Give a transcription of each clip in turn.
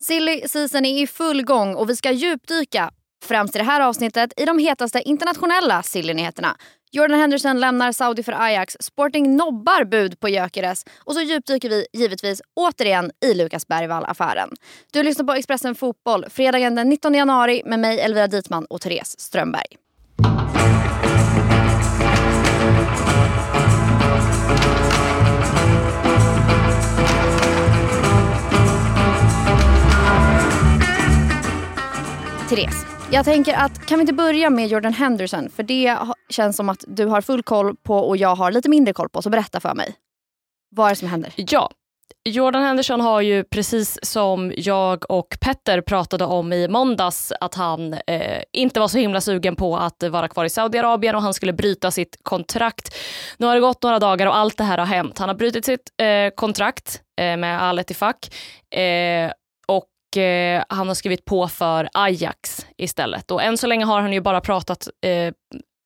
Silly season är i full gång och vi ska djupdyka, främst i det här avsnittet, i de hetaste internationella silly-nyheterna. Jordan Henderson lämnar Saudi för Ajax, Sporting nobbar bud på Gyökeres och så djupdyker vi givetvis återigen i Lukas Bergvall-affären. Du lyssnar på Expressen Fotboll fredagen den 19 januari med mig Elvira Dietman och Therese Strömberg. Therese, jag tänker att kan vi inte börja med Jordan Henderson? För det känns som att du har full koll på och jag har lite mindre koll på. Så berätta för mig. Vad är det som händer? Ja, Jordan Henderson har ju precis som jag och Petter pratade om i måndags att han eh, inte var så himla sugen på att vara kvar i Saudiarabien och han skulle bryta sitt kontrakt. Nu har det gått några dagar och allt det här har hänt. Han har brutit sitt eh, kontrakt eh, med Al Ettifaq eh, eh, han har skrivit på för Ajax istället. Och än så länge har han ju bara pratat eh,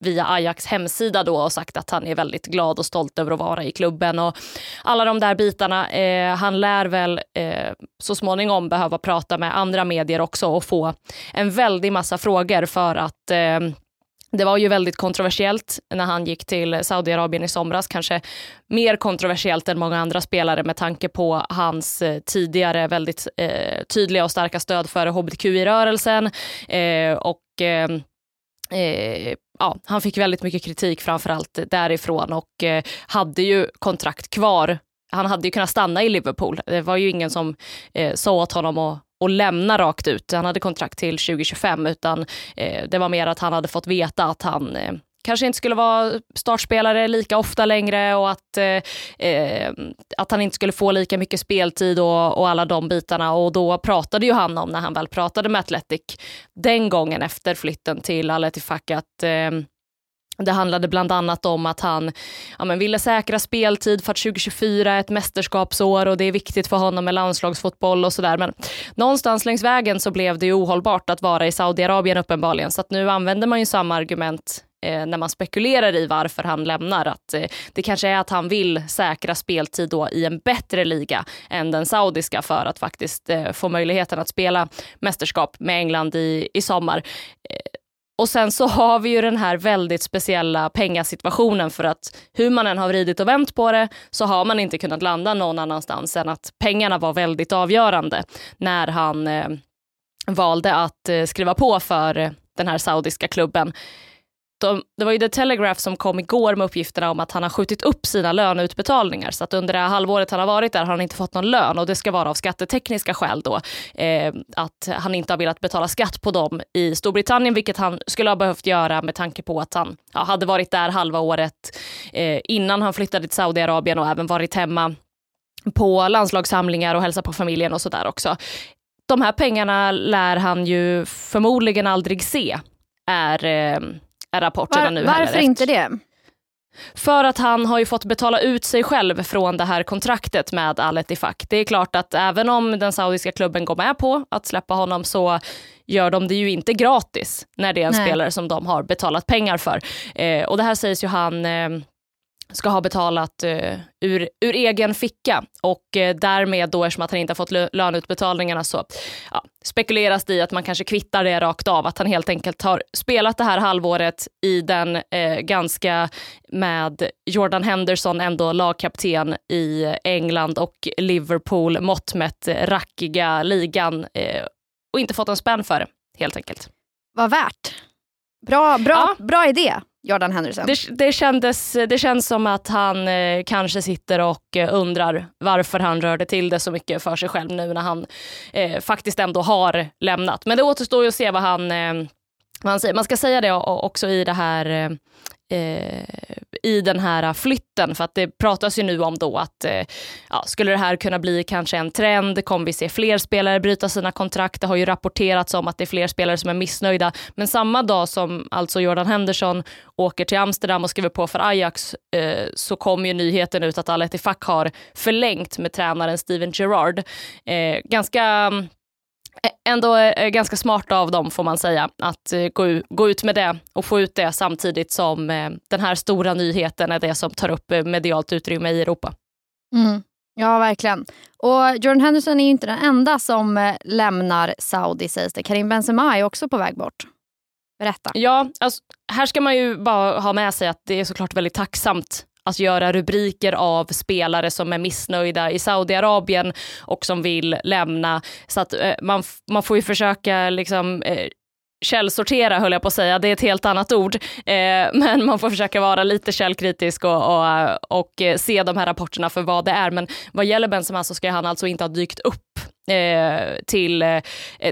via Ajax hemsida då och sagt att han är väldigt glad och stolt över att vara i klubben och alla de där bitarna. Eh, han lär väl eh, så småningom behöva prata med andra medier också och få en väldig massa frågor för att eh, det var ju väldigt kontroversiellt när han gick till Saudiarabien i somras, kanske mer kontroversiellt än många andra spelare med tanke på hans eh, tidigare väldigt eh, tydliga och starka stöd för hbtqi-rörelsen eh, och eh, eh, ja, han fick väldigt mycket kritik framförallt därifrån och eh, hade ju kontrakt kvar. Han hade ju kunnat stanna i Liverpool. Det var ju ingen som eh, sa åt honom att och lämna rakt ut. Han hade kontrakt till 2025 utan eh, det var mer att han hade fått veta att han eh, kanske inte skulle vara startspelare lika ofta längre och att, eh, eh, att han inte skulle få lika mycket speltid och, och, alla de bitarna. Och då pratade ju han om, när han väl pratade med Athletic den gången efter flytten till Al-Ettifaq, att eh, det handlade bland annat om att han ja, men ville säkra speltid för att 2024 är ett mästerskapsår och det är viktigt för honom med landslagsfotboll och sådär. Men någonstans längs vägen så blev det ju ohållbart att vara i Saudiarabien uppenbarligen. Så att nu använder man ju samma argument eh, när man spekulerar i varför han lämnar. Att eh, det kanske är att han vill säkra speltid då i en bättre liga än den saudiska för att faktiskt eh, få möjligheten att spela mästerskap med England i, i sommar. Eh, och sen så har vi ju den här väldigt speciella pengasituationen för att hur man än har vridit och vänt på det så har man inte kunnat landa någon annanstans än att pengarna var väldigt avgörande när han eh, valde att eh, skriva på för den här saudiska klubben de, det var ju The Telegraph som kom igår med uppgifterna om att han har skjutit upp sina löneutbetalningar. Så att under det här halvåret han har varit där har han inte fått någon lön och det ska vara av skattetekniska skäl då. Eh, att han inte har velat betala skatt på dem i Storbritannien, vilket han skulle ha behövt göra med tanke på att han ja, hade varit där halva året eh, innan han flyttade till Saudiarabien och även varit hemma på landslagssamlingar och hälsa på familjen och sådär också. De här pengarna lär han ju förmodligen aldrig se, är eh, är rapporterna Var, nu. Varför inte det? För att han har ju fått betala ut sig själv från det här kontraktet med Al Ettifaq. Det är klart att även om den saudiska klubben går med på att släppa honom så gör de det ju inte gratis när det är en Nej. spelare som de har betalat pengar för. Eh, och det här sägs ju han eh, ska ha betalat uh, ur, ur egen ficka och uh, därmed då eftersom att han inte har fått löneutbetalningarna så ja, spekuleras det i att man kanske kvittar det rakt av, att han helt enkelt har spelat det här halvåret i den uh, ganska med Jordan Henderson ändå lagkapten i England och Liverpool mått mätt rackiga ligan och inte fått en spänn för det helt enkelt. Vad värt. Bra, bra, ja. bra idé. Jordan Henderson. Det, det, kändes, det känns som att han eh, kanske sitter och eh, undrar varför han rörde till det så mycket för sig själv nu när han eh, faktiskt ändå har lämnat. Men det återstår ju att se vad han, eh, vad han säger. Man ska säga det också i det här eh, eh, i den här flytten. För att det pratas ju nu om då att eh, ja, skulle det här kunna bli kanske en trend? Kommer vi se fler spelare bryta sina kontrakt? Det har ju rapporterats om att det är fler spelare som är missnöjda. Men samma dag som alltså Jordan Henderson åker till Amsterdam och skriver på för Ajax eh, så kom ju nyheten ut att Al Ettifaq har förlängt med tränaren Steven Gerrard. Eh, ganska mm, ändå är ganska smart av dem får man säga att eh, gå, ut med det och få ut det samtidigt som eh, den här stora nyheten är det som tar upp eh, medialt utrymme i Europa. Mm. Ja, verkligen. Och Jordan Henderson är inte den enda som eh, lämnar Saudi sägs det. Karim Benzema är också på väg bort. Berätta. Ja, alltså, här ska man ju bara ha med sig att det är såklart väldigt tacksamt att göra rubriker av spelare som är missnöjda i Saudiarabien och som vill lämna. Så att eh, man, man får ju försöka liksom eh, källsortera höll jag på att säga, det är ett helt annat ord. Eh, men man får försöka vara lite källkritisk och, och, eh, och, eh, se de här rapporterna för vad det är. Men vad gäller Benzema så ska han alltså inte ha dykt upp eh, till, eh,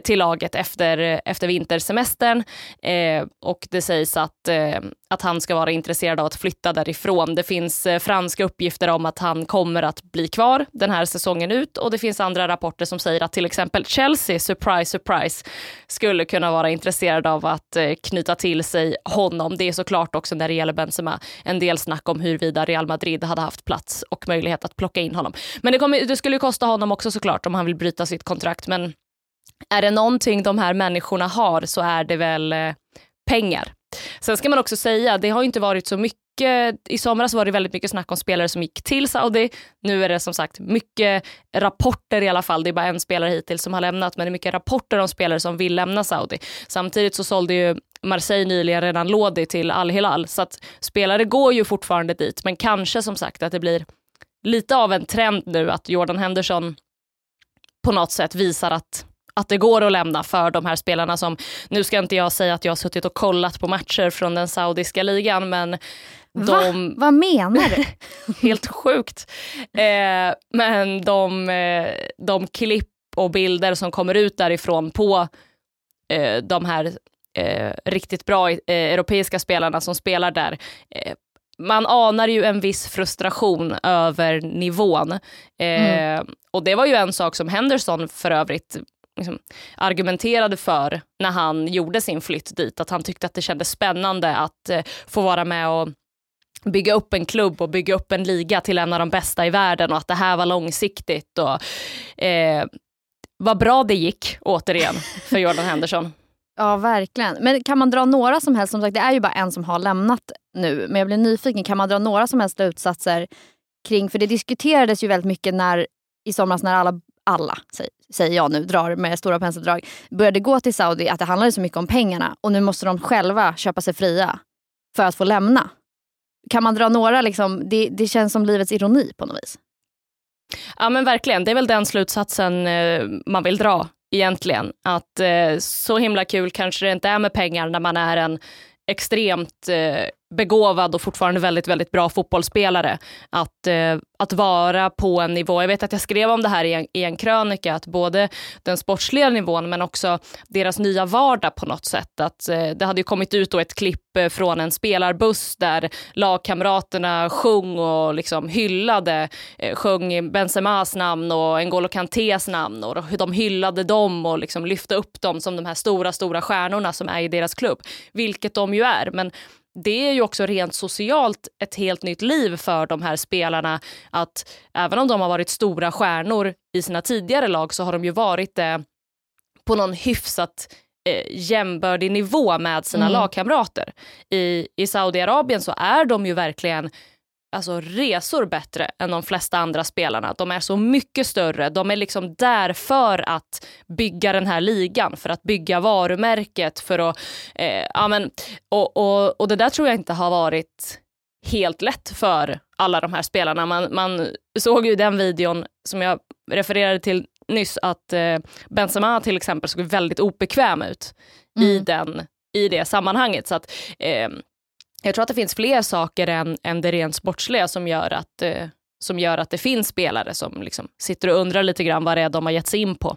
till laget efter, eh, efter vintersemestern. Eh, och det sägs att, eh, att han ska vara intresserad av att flytta därifrån. Det finns eh, franska uppgifter om att han kommer att bli kvar den här säsongen ut och det finns andra rapporter som säger att till exempel Chelsea, surprise surprise, skulle kunna vara intresserad av att eh, knyta till sig honom. Det är såklart också när det gäller Benzema en del snack om huruvida Real Madrid hade haft plats och möjlighet att plocka in honom. Men det, kommer, det skulle kosta honom också såklart om han vill bryta sitt kontrakt. Men är det någonting de här människorna har så är det väl eh, pengar. Sen ska man också säga, det har inte varit så mycket i somras var det väldigt mycket snack om spelare som gick till Saudi. Nu är det som sagt mycket rapporter i alla fall. Det är bara en spelare hittills som har lämnat, men det är mycket rapporter om spelare som vill lämna Saudi. Samtidigt så sålde ju Marseille nyligen redan Lodi till Al-Hilal, så att spelare går ju fortfarande dit, men kanske som sagt att det blir lite av en trend nu att Jordan Henderson på något sätt visar att att det går att lämna för de här spelarna som, nu ska inte jag säga att jag har suttit och kollat på matcher från den saudiska ligan men de... Va? Vad menar du? helt sjukt. Eh, men de, eh, de klipp och bilder som kommer ut därifrån på eh, de här eh, riktigt bra eh, europeiska spelarna som spelar där eh, man anar ju en viss frustration över nivån. Mm. och det var ju en sak som Henderson för övrigt liksom, argumenterade för när han gjorde sin flytt dit. Att han tyckte att det kändes spännande att eh, få vara med och bygga upp en klubb och bygga upp en liga till en av de bästa i världen och att det här var långsiktigt. Och, eh, vad bra det gick, återigen, för Jordan Henderson. Ja, verkligen. Men kan man dra några som helst, som sagt det är ju bara en som har lämnat nu, men jag blir nyfiken, kan man dra några som helst slutsatser kring, för det diskuterades ju väldigt mycket när i somras när alla alla, säger säger jag nu, drar med stora penseldrag, började gå till Saudi att det handlade så mycket om pengarna och nu måste de själva köpa sig fria för att få lämna. Kan man dra några, liksom, det, det känns som livets ironi på något vis. Ja men verkligen, det är väl den slutsatsen eh, man vill dra egentligen. Att eh, så himla kul kanske det inte är med pengar när man är en extremt eh, begåvad och fortfarande väldigt, väldigt bra fotbollsspelare. Att, eh, att vara på en nivå, jag vet att jag skrev om det här i en, i en krönika, att både den sportsliga nivån men också deras nya vardag på något sätt. Att, eh, det hade ju kommit ut då ett klipp eh, från en spelarbuss där lagkamraterna sjöng och liksom hyllade, eh, sjöng Benzemas namn och N'Golo Kantés namn och hur de hyllade dem och liksom lyfte upp dem som de här stora, stora stjärnorna som är i deras klubb. Vilket de ju är. Men det är ju också rent socialt ett helt nytt liv för de här spelarna. Att även om de har varit stora stjärnor i sina tidigare lag så har de ju varit det på någon hyfsat eh, jämbördig nivå med sina mm. lagkamrater. I, I Saudiarabien så är de ju verkligen alltså, resor bättre än de flesta andra spelarna. De är så mycket större. De är liksom där för att bygga den här ligan, för att bygga varumärket. För att, eh, ja, men, och, och, och det där tror jag inte har varit helt lätt för alla de här spelarna. Man, man såg ju den videon som jag refererade till nyss att eh, Benzema till exempel såg väldigt obekväm ut mm. i, den, i det sammanhanget. Så att, eh, jag tror att det finns fler saker än, än det rent sportsliga som gör att, eh, som gör att det finns spelare som liksom sitter och undrar lite grann vad det är de har gett sig in på.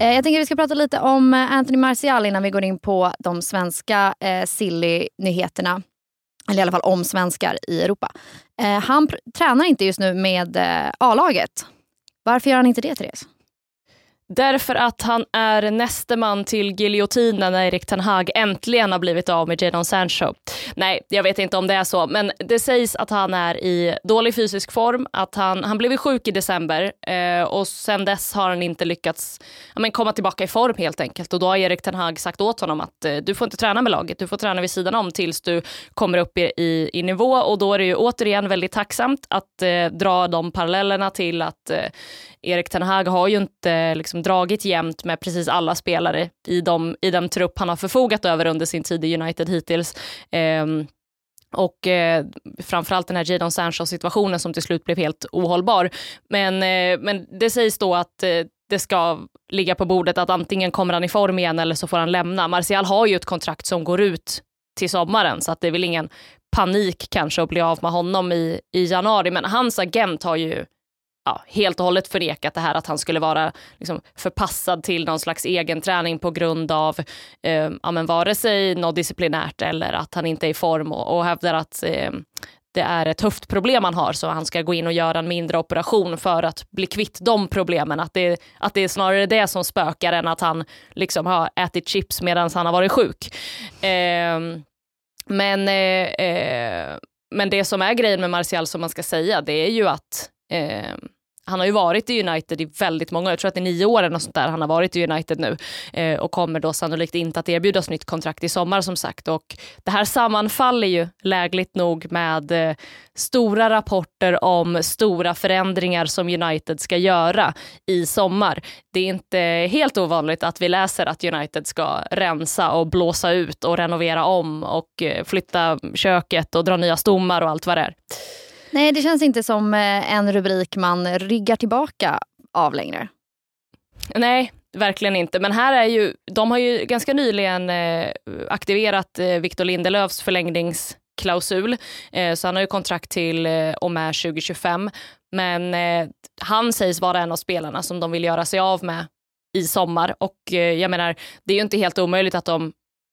Eh, jag tänker att vi ska prata lite om eh, Anthony Martial innan vi går in på de svenska eh, silly-nyheterna. eller i alla fall om svenskar i Europa. Eh, han tränar inte just nu med eh, A-laget. Varför gör han inte det, Therese? Därför att han är näste man till giljotinen när Erik Ten Hag äntligen har blivit av med Jadon Sancho. Nej, jag vet inte om det är så, men det sägs att han är i dålig fysisk form, att han, han blev sjuk i december eh, och sen dess har han inte lyckats ja, men komma tillbaka i form helt enkelt. Och då har Erik Ten Hag sagt åt honom att eh, du får inte träna med laget, du får träna vid sidan om tills du kommer upp i, i, i nivå och då är det ju återigen väldigt tacksamt att eh, dra de parallellerna till att eh, Erik Ten Hag har ju inte liksom Liksom dragit jämnt med precis alla spelare i, de, i den trupp han har förfogat över under sin tid i United hittills. Eh, och eh, framförallt den här Jadon Sancho-situationen som till slut blev helt ohållbar. Men, eh, men det sägs då att eh, det ska ligga på bordet att antingen kommer han i form igen eller så får han lämna. Martial har ju ett kontrakt som går ut till sommaren så att det är väl ingen panik kanske att bli av med honom i, i januari. Men hans agent har ju ja, helt och hållet förnekat det här att han skulle vara liksom, förpassad till någon slags egen träning på grund av eh, ja, men vare sig något disciplinärt eller att han inte är i form och, och hävdar att eh, det är ett höftproblem han har så han ska gå in och göra en mindre operation för att bli kvitt de problemen. Att det, att det är snarare det som spökar än att han liksom har ätit chips medan han har varit sjuk. Eh, men, eh, eh men det som är grejen med Martial som man ska säga det är ju att eh, han har ju varit i United i väldigt många jag tror att det är nio år eller sånt där han har varit i United nu eh, och kommer då sannolikt inte att erbjudas nytt kontrakt i sommar som sagt. Och det här sammanfaller ju lägligt nog med eh, stora rapporter om stora förändringar som United ska göra i sommar. Det är inte helt ovanligt att vi läser att United ska rensa och blåsa ut och renovera om och eh, flytta köket och dra nya stommar och allt vad det är. Nej, det känns inte som eh, en rubrik man ryggar tillbaka av längre. Nej, verkligen inte. Men här är ju, de har ju ganska nyligen eh, aktiverat eh, Victor Lindelöfs förlängningsklausul. Så han har ju kontrakt till och med 2025. Men han sägs vara en av spelarna som de vill göra sig av med i sommar. Och jag menar, det är ju inte helt omöjligt att de,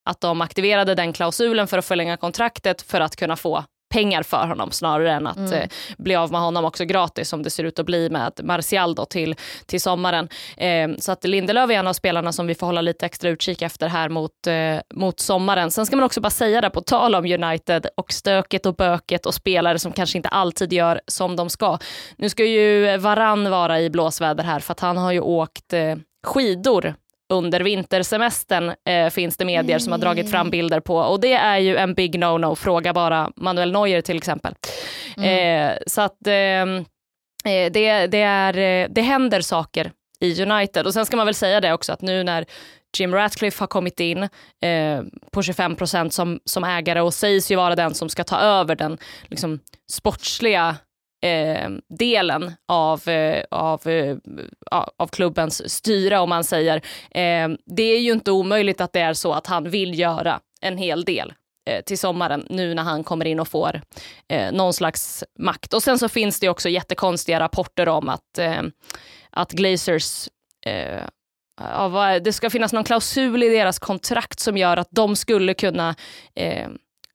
att de aktiverade den klausulen för att förlänga kontraktet för att kunna få pengar för honom snarare än att mm. eh, bli av med honom också gratis som det ser ut att bli med Martial då till, till sommaren. Eh, så att Lindelöf är en av spelarna som vi får hålla lite extra utkik efter här mot, eh, mot sommaren. Sen ska man också bara säga det på tal om United och stöket och böket och spelare som kanske inte alltid gör som de ska. Nu ska ju Varann vara i blåsväder här för att han har ju åkt eh, skidor under vintersemestern eh, finns det medier som har dragit fram bilder på och det är ju en big no-no. Fråga bara Manuel Neuer till exempel. Mm. Eh, så att ehm, eh, det, det, är, eh, det händer saker i United och sen ska man väl säga det också att nu när Jim Ratcliffe har kommit in eh, på 25 procent som, som ägare och sägs ju vara den som ska ta över den liksom, sportsliga eh, delen av, eh, av, eh, av klubbens styre om man säger. Eh, det är ju inte omöjligt att det är så att han vill göra en hel del eh, till sommaren nu när han kommer in och får eh, någon slags makt. Och sen så finns det också jättekonstiga rapporter om att, eh, att Glazers eh, det ska finnas någon klausul i deras kontrakt som gör att de skulle kunna eh,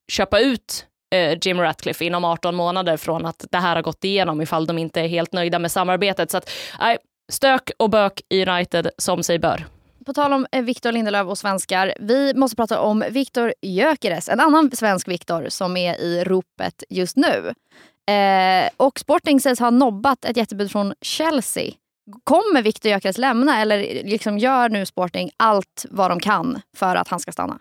köpa ut Eh, Jim Ratcliffe inom 18 månader från att det här har gått igenom ifall de inte är helt nöjda med samarbetet. Så att, nej, stök och bök i United som sig bör. På tal om eh, Victor Lindelöf och svenskar. Vi måste prata om Victor Gyökeres, en annan svensk Victor som är i ropet just nu. Eh, och Sporting sägs ha nobbat ett jättebud från Chelsea. Kommer Victor Gyökeres lämna eller liksom gör nu Sporting allt vad de kan för att han ska stanna?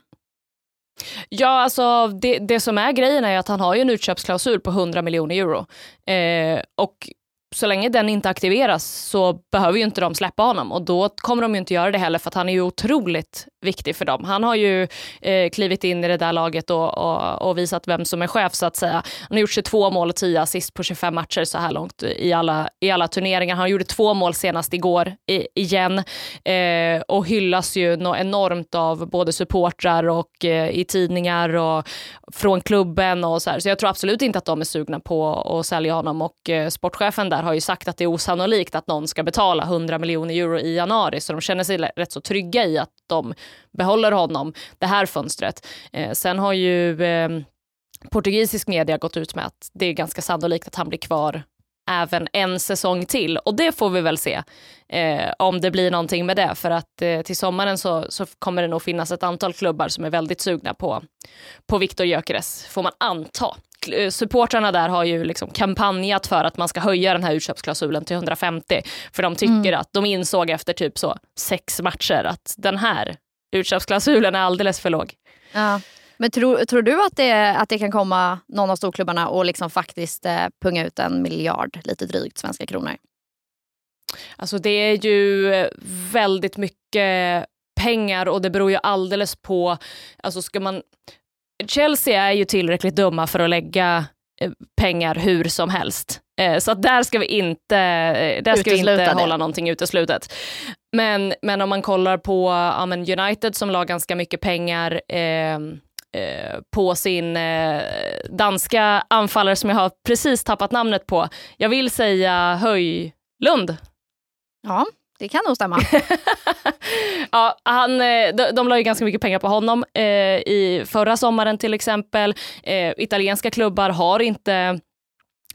Ja, alltså det, det som är grejen är att han har ju en utköpsklausul på 100 miljoner euro. Eh, och så länge den inte aktiveras så behöver ju inte de släppa honom och då kommer de ju inte göra det heller för att han är ju otroligt viktig för dem. Han har ju eh, klivit in i det där laget och, och, och, visat vem som är chef så att säga. Han har gjort 22 mål och 10 assist på 25 matcher så här långt i alla, i alla turneringar. Han gjorde två mål senast igår i, igen eh, och hyllas ju enormt av både supportrar och eh, i tidningar och från klubben och så här. Så jag tror absolut inte att de är sugna på att sälja honom och eh, sportchefen där har ju sagt att det är osannolikt att någon ska betala 100 miljoner euro i januari så de känner sig rätt så trygga i att de behåller honom det här fönstret. Eh, sen har ju eh, portugisisk media gått ut med att det är ganska sannolikt att han blir kvar även en säsong till. Och det får vi väl se eh, om det blir någonting med det. För att eh, till sommaren så, så, kommer det nog finnas ett antal klubbar som är väldigt sugna på, på Viktor Gyökeres, får man anta. Eh, supportrarna där har ju liksom kampanjat för att man ska höja den här utköpsklausulen till 150. För de tycker mm. att de insåg efter typ så sex matcher att den här utköpsklausulen är alldeles för låg. Ja. Men tror, tror du att det, att det kan komma någon av storklubbarna och liksom faktiskt eh, punga ut en miljard, lite drygt, svenska kronor? Alltså det är ju väldigt mycket pengar och det beror ju alldeles på, alltså ska man, Chelsea är ju tillräckligt dumma för att lägga eh, pengar hur som helst. Eh, så där ska vi inte, eh, där ska vi inte hålla någonting uteslutet. Men, men om man kollar på ja, United som la ganska mycket pengar Eh, på sin eh, danska anfallare som jag har precis tappat namnet på. Jag vill säga Höjlund. Ja, det kan nog stämma. ja, han, eh, de, de la ju ganska mycket pengar på honom eh, i förra sommaren till exempel. Eh, italienska klubbar har inte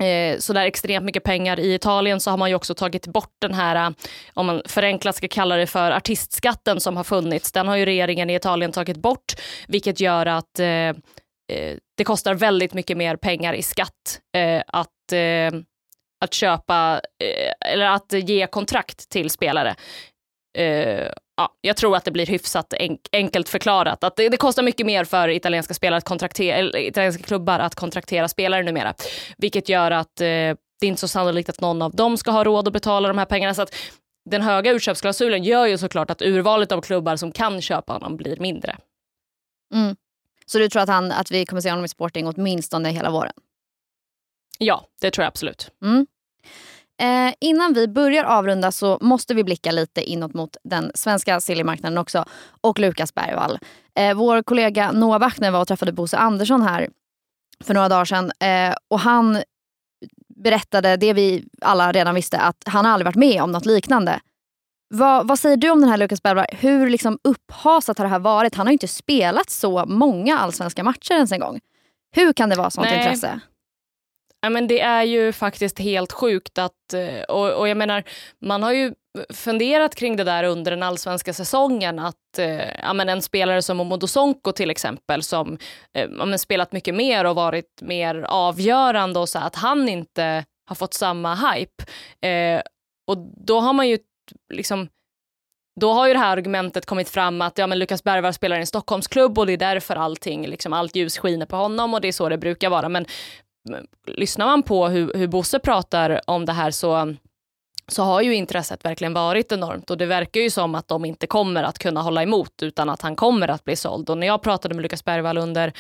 eh, sådär extremt mycket pengar. I Italien så har man ju också tagit bort den här, eh, om man förenklat ska kalla det för artistskatten som har funnits. Den har ju regeringen i Italien tagit bort, vilket gör att eh, eh det kostar väldigt mycket mer pengar i skatt eh, att, eh, att köpa eh, eller att ge kontrakt till spelare ja, jag tror att det blir hyfsat enk enkelt förklarat. Att det, det, kostar mycket mer för italienska, spelare att kontraktera, italienska klubbar att kontraktera spelare numera. Vilket gör att eh, det är inte så sannolikt att någon av dem ska ha råd att betala de här pengarna. Så att den höga utköpsklausulen gör ju såklart att urvalet av klubbar som kan köpa honom blir mindre. Mm. Så du tror att, han, att vi kommer se honom i Sporting åtminstone hela våren? Ja, det tror jag absolut. Mm. Eh, innan vi börjar avrunda så måste vi blicka lite inåt mot den svenska sillymarknaden också och Lukas Bergvall. Eh, vår kollega Noah Wachner var och träffade Bosse Andersson här för några dagar sedan eh, och han berättade det vi alla redan visste att han aldrig varit med om något liknande. Vad, vad säger du om den här Lukas Bergvall? Hur liksom upphasat har det här varit? Han har ju inte spelat så många allsvenska matcher ens en gång. Hur kan det vara sånt Nej. intresse? Ja, men det är ju faktiskt helt sjukt att, eh, och, och jag menar, man har ju funderat kring det där under den allsvenska säsongen att eh, ja, men en spelare som Omodo Sonko till exempel som eh, ja, spelat mycket mer och varit mer avgörande och så att han inte har fått samma hype. Eh, och då har man ju liksom då har ju det här argumentet kommit fram att ja, men Lukas Bergvall spelar i en Stockholmsklubb och det är därför allting, liksom, allt ljus skiner på honom och det är så det brukar vara. Men lyssnar man på hur, hur Bosse pratar om det här så så har ju intresset verkligen varit enormt och det verkar ju som att de inte kommer att kunna hålla emot utan att han kommer att bli såld. Och när jag pratade med Lukas Bergvall under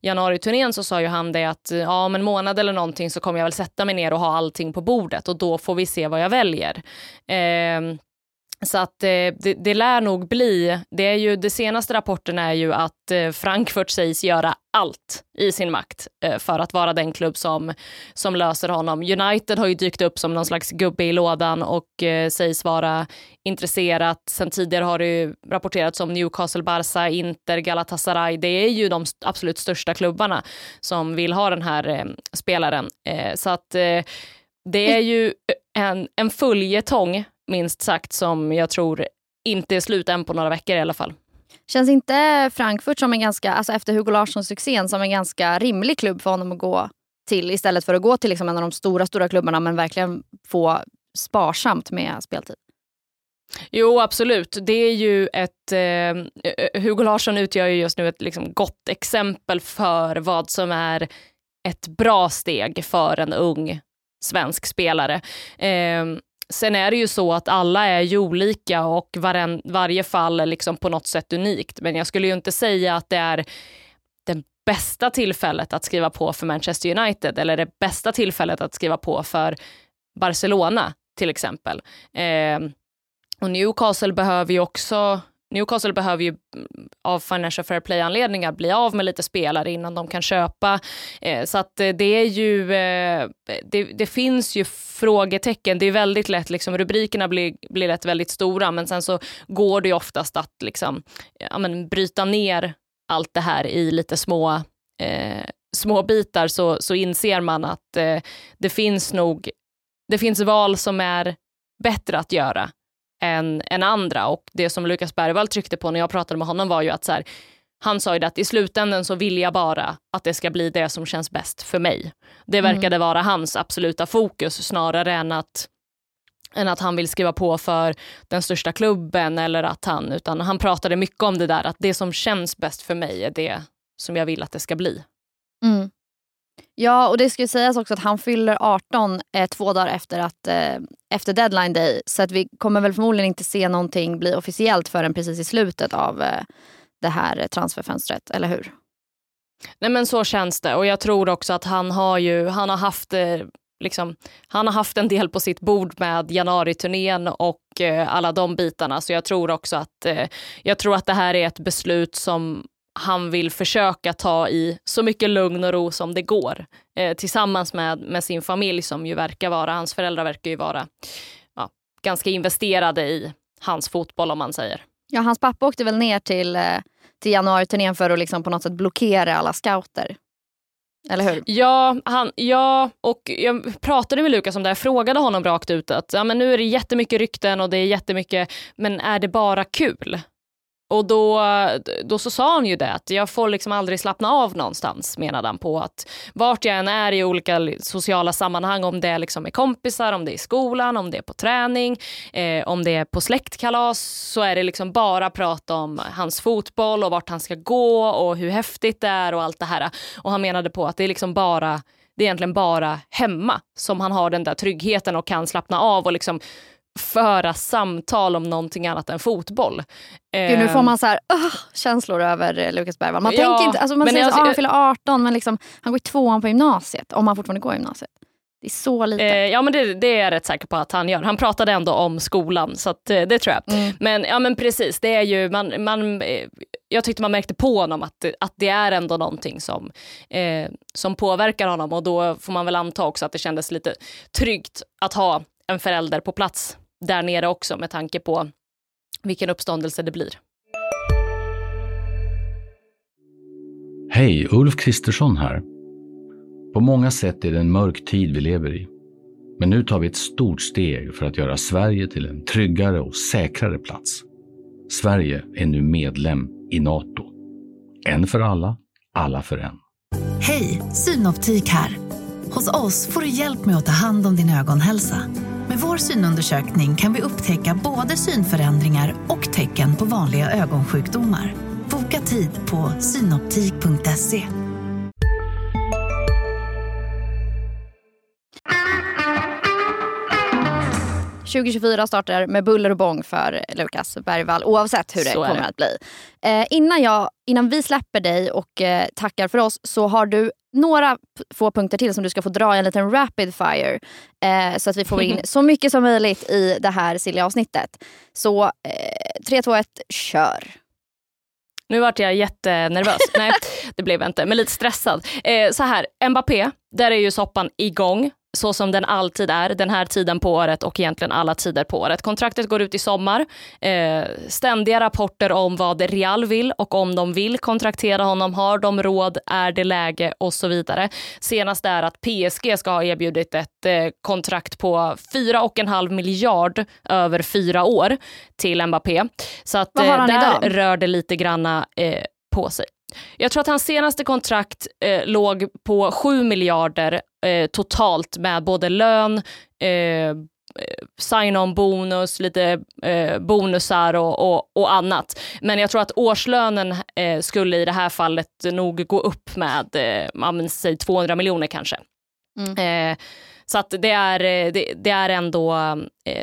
januariturnén så sa ju han det att ja, om en månad eller någonting så kommer jag väl sätta mig ner och ha allting på bordet och då får vi se vad jag väljer. Eh, så att eh, det, det lär nog bli, det är ju, det senaste rapporten är ju att eh, Frankfurt sägs göra allt i sin makt eh, för att vara den klubb som, som löser honom. United har ju dykt upp som någon slags gubbe i lådan och eh, sägs vara intresserat. Sen tidigare har det rapporterats om Newcastle, Barca, Inter, Galatasaray. Det är ju de absolut största klubbarna som vill ha den här eh, spelaren. Eh, så att det är ju en, en följetong minst sagt, som jag tror inte är slut än på några veckor i alla fall. Känns inte Frankfurt som en ganska, alltså efter Hugo Larsson-succén, som en ganska rimlig klubb för honom att gå till istället för att gå till liksom en av de stora, stora klubbarna men verkligen få sparsamt med speltid? Jo, absolut. Det är ju ett... Eh, Hugo Larsson utgör ju just nu ett liksom, gott exempel för vad som är ett bra steg för en ung svensk spelare. Eh, Sen är det ju så att alla är ju olika och varen, varje fall är liksom på något sätt unikt. Men jag skulle ju inte säga att det är det bästa tillfället att skriva på för Manchester United eller det bästa tillfället att skriva på för Barcelona till exempel. Eh, och Newcastle behöver ju också Newcastle behöver ju mm, av Financial Fair Play-anledningar bli av med lite spelare innan de kan köpa. Eh, så att eh, det är ju, eh, det, det, finns ju frågetecken. Det är väldigt lätt, liksom, rubrikerna blir, blir lätt väldigt stora men sen så går det ju oftast att liksom, ja, men, bryta ner allt det här i lite små, eh, små bitar så, så inser man att eh, det finns nog det finns val som är bättre att göra än, än andra. Och det som Lukas Bergvall tryckte på när jag pratade med honom var ju att så här, han sa ju att i slutändan så vill jag bara att det ska bli det som känns bäst för mig. Det mm. verkade mm. vara hans absoluta fokus snarare än att, än att han vill skriva på för den största klubben eller att han, utan han pratade mycket om det där att det som känns bäst för mig är det som jag vill att det ska bli. Mm. Ja, och det ska sägas också att han fyller 18 eh, två dagar efter, att, eh, efter deadline day. Så att vi kommer väl förmodligen inte se någonting bli officiellt förrän precis i slutet av eh, det här transferfönstret, eller hur? Nej men så känns det och jag tror också att han har ju, han har haft eh, Liksom, han har haft en del på sitt bord med januariturnén och eh, alla de bitarna. Så jag tror också att, eh, jag tror att det här är ett beslut som han vill försöka ta i så mycket lugn och ro som det går. Eh, tillsammans med, med sin familj som ju verkar vara, hans föräldrar verkar ju vara ja, ganska investerade i hans fotboll om man säger. Ja, hans pappa åkte väl ner till, eh, till januariturnén för att liksom på något sätt blockera alla scouter. Eller hur? Ja, han, ja, och jag pratade med Lukas om det här, frågade honom rakt ut att ja, men nu är det jättemycket rykten och det är jättemycket, men är det bara kul? Och då, då så sa han ju det, att jag får liksom aldrig slappna av någonstans, menade han på. att Vart jag än är i olika sociala sammanhang, om det är liksom med kompisar, om det är i skolan, om det är på träning, eh, om det är på släktkalas, så är det liksom bara prat om hans fotboll och vart han ska gå och hur häftigt det är och allt det här. Och han menade på att det är liksom bara det är egentligen bara hemma som han har den där tryggheten och kan slappna av och liksom föra samtal om någonting annat än fotboll. Gud, nu får man så här, uh, känslor över eh, Lukas Bergvall. Man ja, tänker inte, alltså man säger jag, så, ah, han fyller 18 men liksom, han går i tvåan på gymnasiet, om han fortfarande går i gymnasiet. Det är så lite. Eh, ja men det, det, är jag rätt säker på att han gör. Han pratade ändå om skolan så att, eh, det tror jag. Mm. Men, ja, men precis, det är ju, man, man, eh, jag tyckte man märkte på honom att, att det är ändå någonting som, eh, som påverkar honom och då får man väl anta också att det kändes lite tryggt att ha en förälder på plats där nere också med tanke på vilken uppståndelse det blir. Hej, Ulf Kristersson här. På många sätt är det en mörk tid vi lever i. Men nu tar vi ett stort steg för att göra Sverige till en tryggare och säkrare plats. Sverige är nu medlem i Nato. En för alla, alla för en. Hej, Synoptik här. Hos oss får du hjälp med att ta hand om din ögonhälsa. Med vår synundersökning kan vi upptäcka både synförändringar och tecken på vanliga ögonsjukdomar. Boka tid på synoptik.se. –2024 startar med buller och bång för Lukas Bergvall oavsett hur det så kommer det. att bli. Eh, innan, jag, innan vi släpper dig och eh, tackar för oss så har du några få punkter till som du ska få dra i en liten rapid fire. Eh, så att vi får in så mycket som möjligt i det här silliga avsnittet. Så eh, 3, 2, 1, kör. Nu vart jag jättenervös. Nej, det blev jag inte, men lite stressad. Eh, så här, Mbappé, där är ju soppan igång så som den alltid är den här tiden på året och egentligen alla tider på året. Kontraktet går ut i sommar. Eh, ständiga rapporter om vad Real vill och om de vill kontraktera honom. Har de råd? Är det läge? Och så vidare. Senast är att PSG ska ha erbjudit ett eh, kontrakt på 4,5 miljard över fyra år till Mbappé. Så att eh, där idag? rör det lite granna eh, på sig. Jag tror att hans senaste kontrakt eh, låg på 7 miljarder eh, totalt med både lön, eh, sign-on bonus, lite eh, bonusar och, och, och, annat. Men jag tror att årslönen eh, skulle i det här fallet nog gå upp med, eh, säg 200 miljoner kanske. Mm. Eh, så att det är, eh, det, det, är ändå eh,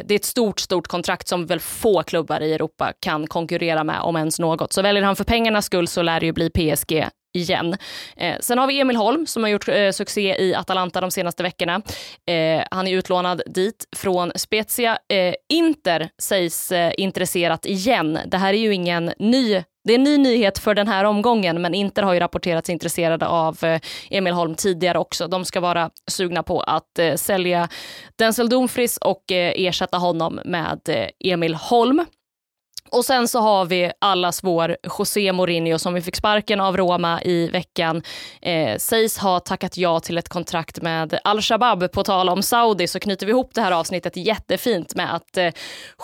det är ett stort, stort kontrakt som väl få klubbar i Europa kan konkurrera med, om ens något. Så väljer han för pengarnas skull så lär det ju bli PSG igen. Eh, sen har vi Emil Holm som har gjort eh, succé i Atalanta de senaste veckorna. Eh, han är utlånad dit från Spezia. Eh, Inter sägs eh, intresserat igen. Det här är ju ingen ny det är en ny nyhet för den här omgången, men Inter har ju rapporterats intresserade av eh, Emil Holm tidigare också. De ska vara sugna på att eh, sälja Denzel Dumfries och eh, ersätta honom med Emil Holm. Och sen så har vi allas vår José Mourinho som vi fick sparken av Roma i veckan. Eh, sägs ha tackat ja till ett kontrakt med Al-Shabab. På tal om Saudi så knyter vi ihop det här avsnittet jättefint med att eh,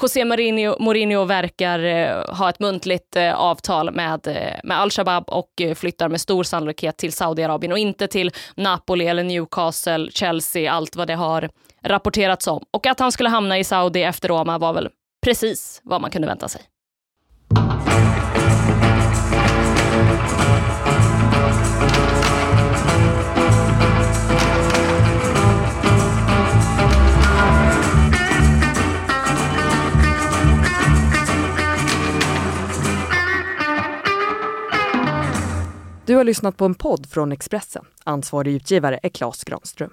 José Mourinho, Mourinho verkar eh, ha ett muntligt eh, avtal med, eh, med Al-Shabab och eh, flyttar med stor sannolikhet till Saudiarabien och inte till Napoli eller Newcastle, Chelsea, allt vad det har rapporterats om. Och att han skulle hamna i Saudi efter Roma var väl precis vad man kunde vänta sig. Du har lyssnat på en podd från Expressen. Ansvarig utgivare är Klas Granström.